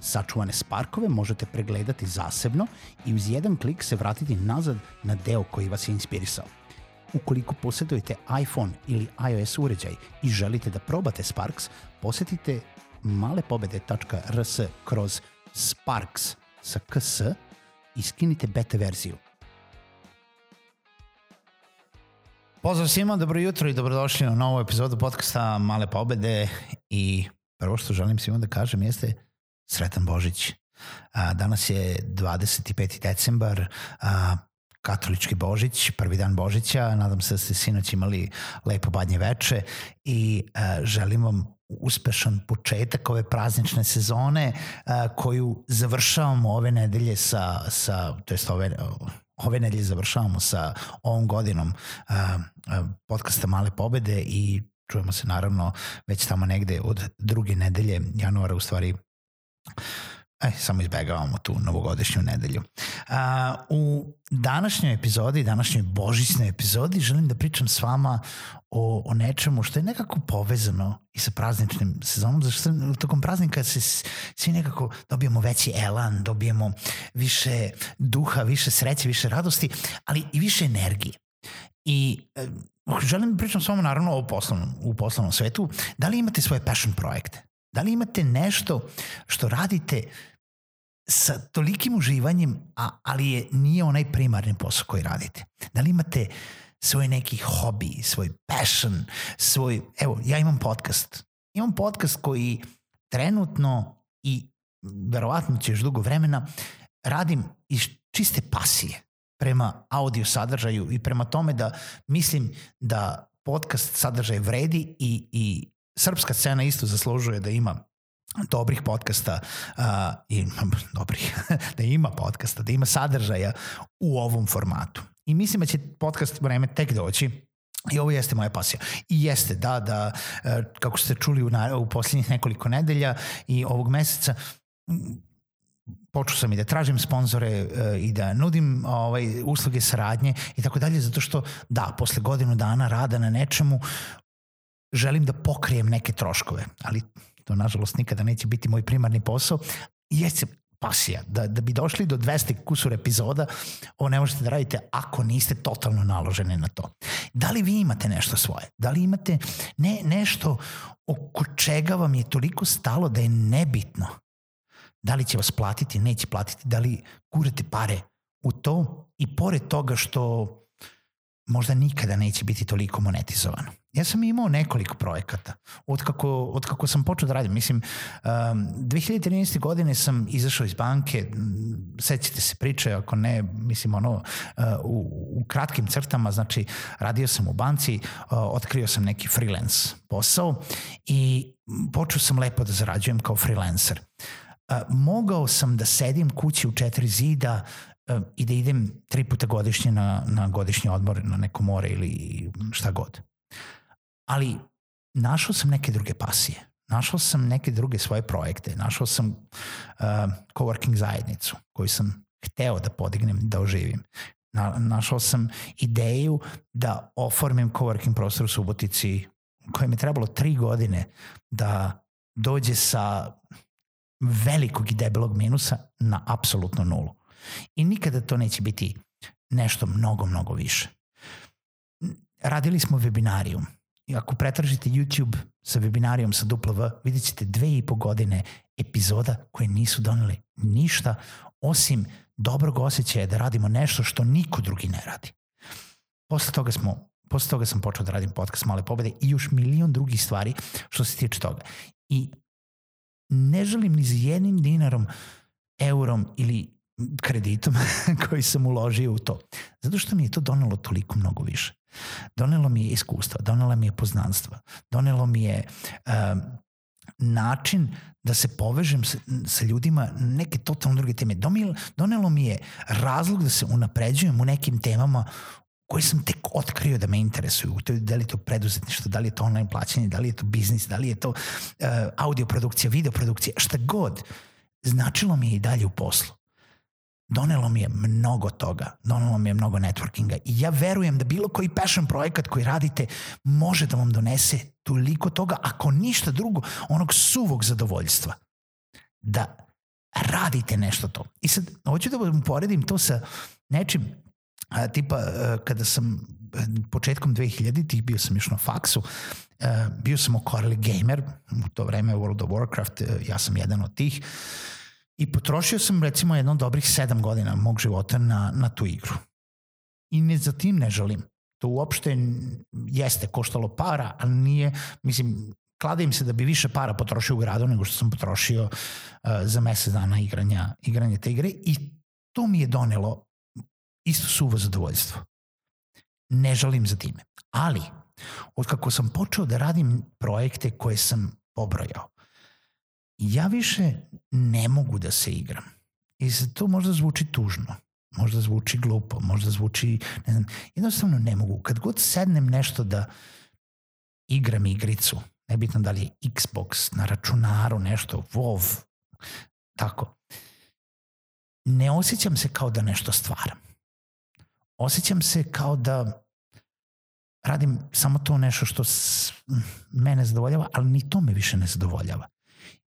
Sačuvane sparkove možete pregledati zasebno i uz jedan klik se vratiti nazad na deo koji vas je inspirisao. Ukoliko posjedujete iPhone ili iOS uređaj i želite da probate Sparks, posetite malepobede.rs kroz Sparks sa ks i skinite beta verziju. Pozdrav svima, dobro jutro i dobrodošli u novu epizodu podcasta Male pobede i prvo što želim svima da kažem jeste Sretan Božić. A, danas je 25. decembar, a, katolički Božić, prvi dan Božića. Nadam se da ste sinoć imali lepo badnje veče i a, želim vam uspešan početak ove praznične sezone a, koju završavamo ove nedelje sa, sa to jest ove, ove nedelje završavamo sa ovom godinom a, podcasta Male pobede i čujemo se naravno već tamo negde od druge nedelje januara u stvari Aj, samo izbegavamo tu novogodišnju nedelju. A, u današnjoj epizodi, današnjoj božićnoj epizodi želim da pričam s vama o, o nečemu što je nekako povezano i sa prazničnim sezonom, zašto tokom praznika se svi nekako dobijemo veći elan, dobijemo više duha, više sreće, više radosti, ali i više energije. I e, želim da pričam s vama naravno o poslovnom, u poslovnom svetu. Da li imate svoje passion projekte? Da li imate nešto što radite sa tolikim uživanjem, a, ali je, nije onaj primarni posao koji radite? Da li imate svoj neki hobi, svoj passion, svoj... Evo, ja imam podcast. Imam podcast koji trenutno i verovatno će još dugo vremena radim iz čiste pasije prema audio sadržaju i prema tome da mislim da podcast sadržaj vredi i, i srpska scena isto zaslužuje da ima dobrih podcasta uh, i dobrih, da ima podcasta, da ima sadržaja u ovom formatu. I mislim da će podcast vreme tek doći I ovo jeste moja pasija. I jeste, da, da, e, kako ste čuli u, u posljednjih nekoliko nedelja i ovog meseca, počeo sam i da tražim sponzore e, i da nudim ovaj, usluge saradnje i tako dalje, zato što da, posle godinu dana rada na nečemu, želim da pokrijem neke troškove, ali to nažalost nikada neće biti moj primarni posao. Jeste pasija, da, da bi došli do 200 kusur epizoda, ovo ne možete da radite ako niste totalno naloženi na to. Da li vi imate nešto svoje? Da li imate ne, nešto oko čega vam je toliko stalo da je nebitno? Da li će vas platiti, neće platiti, da li kurate pare u to i pored toga što možda nikada neće biti toliko monetizovano. Ja sam imao nekoliko projekata od kako, od kako sam počeo da radim. Mislim, um, 2013. godine sam izašao iz banke, sećate se priče, ako ne, mislim, ono, uh, u, u kratkim crtama, znači, radio sam u banci, uh, otkrio sam neki freelance posao i počeo sam lepo da zarađujem kao freelancer. Uh, mogao sam da sedim kući u četiri zida uh, i da idem tri puta godišnje na, na godišnji odmor na neko more ili šta god ali našao sam neke druge pasije. Našao sam neke druge svoje projekte. Našao sam uh, coworking zajednicu koju sam hteo da podignem, da oživim. Na, našao sam ideju da oformim coworking prostor u Subotici kojem je trebalo tri godine da dođe sa velikog i debelog minusa na apsolutno nulu. I nikada to neće biti nešto mnogo, mnogo više. Radili smo webinarijum ako pretražite YouTube sa webinarijom sa W, vidjet ćete dve i po godine epizoda koje nisu doneli ništa osim dobrog osjećaja da radimo nešto što niko drugi ne radi. posle toga smo posle toga sam počeo da radim podcast Male pobede i još milion drugih stvari što se tiče toga. I ne želim ni za jednim dinarom, eurom ili kreditom koji sam uložio u to. Zato što mi je to donelo toliko mnogo više. Donelo mi je iskustva, donelo mi je poznanstva, donelo mi je uh, način da se povežem sa, sa ljudima neke totalno druge teme. Donelo, donelo mi je razlog da se unapređujem u nekim temama koje sam tek otkrio da me interesuju. Da li je to preduzetništvo, da li je to online plaćanje, da li je to biznis, da li je to uh, audio produkcija, video produkcija, šta god. Značilo mi je i dalje u poslu donelo mi je mnogo toga, donelo mi je mnogo networkinga i ja verujem da bilo koji passion projekat koji radite može da vam donese toliko toga, ako ništa drugo, onog suvog zadovoljstva. Da radite nešto to. I sad, hoću da vam poredim to sa nečim, a, tipa a, kada sam početkom 2000-ih bio sam još na faksu, a, bio sam okorili gamer, u to vreme World of Warcraft, a, ja sam jedan od tih, I potrošio sam recimo jedno dobrih sedam godina mog života na, na tu igru. I ne za tim ne želim. To uopšte jeste koštalo para, ali nije, mislim, klada im se da bi više para potrošio u gradu nego što sam potrošio uh, za mesec dana igranja, igranja te igre i to mi je donelo isto suvo zadovoljstvo. Ne žalim za time. Ali, od kako sam počeo da radim projekte koje sam pobrojao, ja više ne mogu da se igram. I to možda zvuči tužno, možda zvuči glupo, možda zvuči, ne znam, jednostavno ne mogu. Kad god sednem nešto da igram igricu, nebitno da li je Xbox, na računaru nešto, WoW, tako, ne osjećam se kao da nešto stvaram. Osjećam se kao da radim samo to nešto što mene zadovoljava, ali ni to me više ne zadovoljava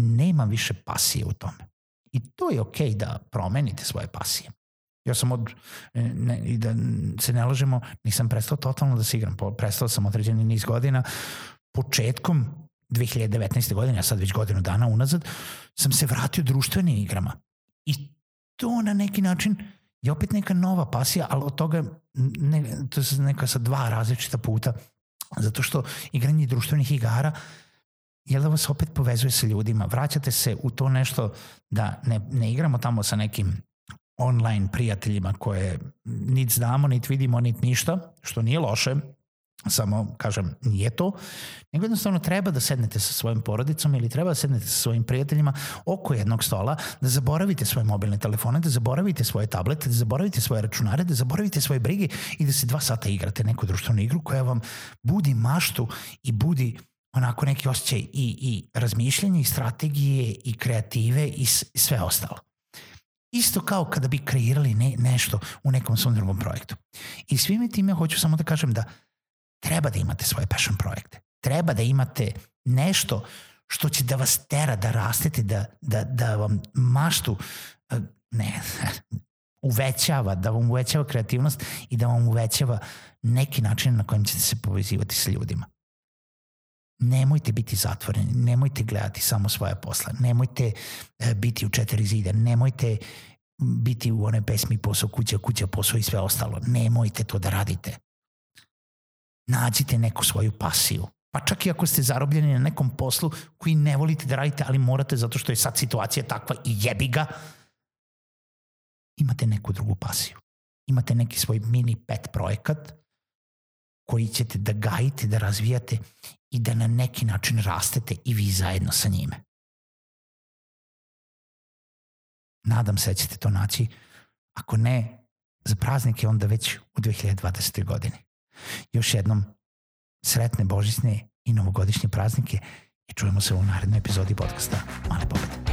nema više pasije u tome. I to je okej okay da promenite svoje pasije. Ja sam od, ne, i da se ne lažemo, nisam prestao totalno da se igram. Prestao sam određeni niz godina. Početkom 2019. godine, a sad već godinu dana unazad, sam se vratio društvenim igrama. I to na neki način je opet neka nova pasija, ali od toga ne, to je neka sa dva različita puta. Zato što igranje društvenih igara uh, jel da vas opet povezuje sa ljudima. Vraćate se u to nešto da ne, ne igramo tamo sa nekim online prijateljima koje nit znamo, nit vidimo, nit ništa, što nije loše, samo kažem nije to, nego jednostavno treba da sednete sa svojim porodicom ili treba da sednete sa svojim prijateljima oko jednog stola, da zaboravite svoje mobilne telefone, da zaboravite svoje tablete, da zaboravite svoje računare, da zaboravite svoje brige i da se dva sata igrate neku društvenu igru koja vam budi maštu i budi onako neki osjećaj i, i razmišljanje i strategije i kreative i sve ostalo. Isto kao kada bi kreirali ne, nešto u nekom svom drugom projektu. I svime time hoću samo da kažem da treba da imate svoje passion projekte. Treba da imate nešto što će da vas tera da rastete, da, da, da vam maštu eh, ne, uvećava, da vam uvećava kreativnost i da vam uvećava neki način na kojim ćete se povezivati sa ljudima nemojte biti zatvoreni, nemojte gledati samo svoje posla, nemojte e, biti u četiri zida, nemojte biti u one pesmi posao, kuća, kuća, posao i sve ostalo. Nemojte to da radite. Nađite neku svoju pasiju. Pa čak i ako ste zarobljeni na nekom poslu koji ne volite da radite, ali morate zato što je sad situacija takva i jebi ga, imate neku drugu pasiju. Imate neki svoj mini pet projekat koji ćete da gajite, da razvijate i da na neki način rastete i vi zajedno sa njime. Nadam se da ćete to naći. Ako ne, za praznike onda već u 2020. godini. Još jednom, sretne božićne i novogodišnje praznike i čujemo se u narednoj epizodi podcasta Male pobede.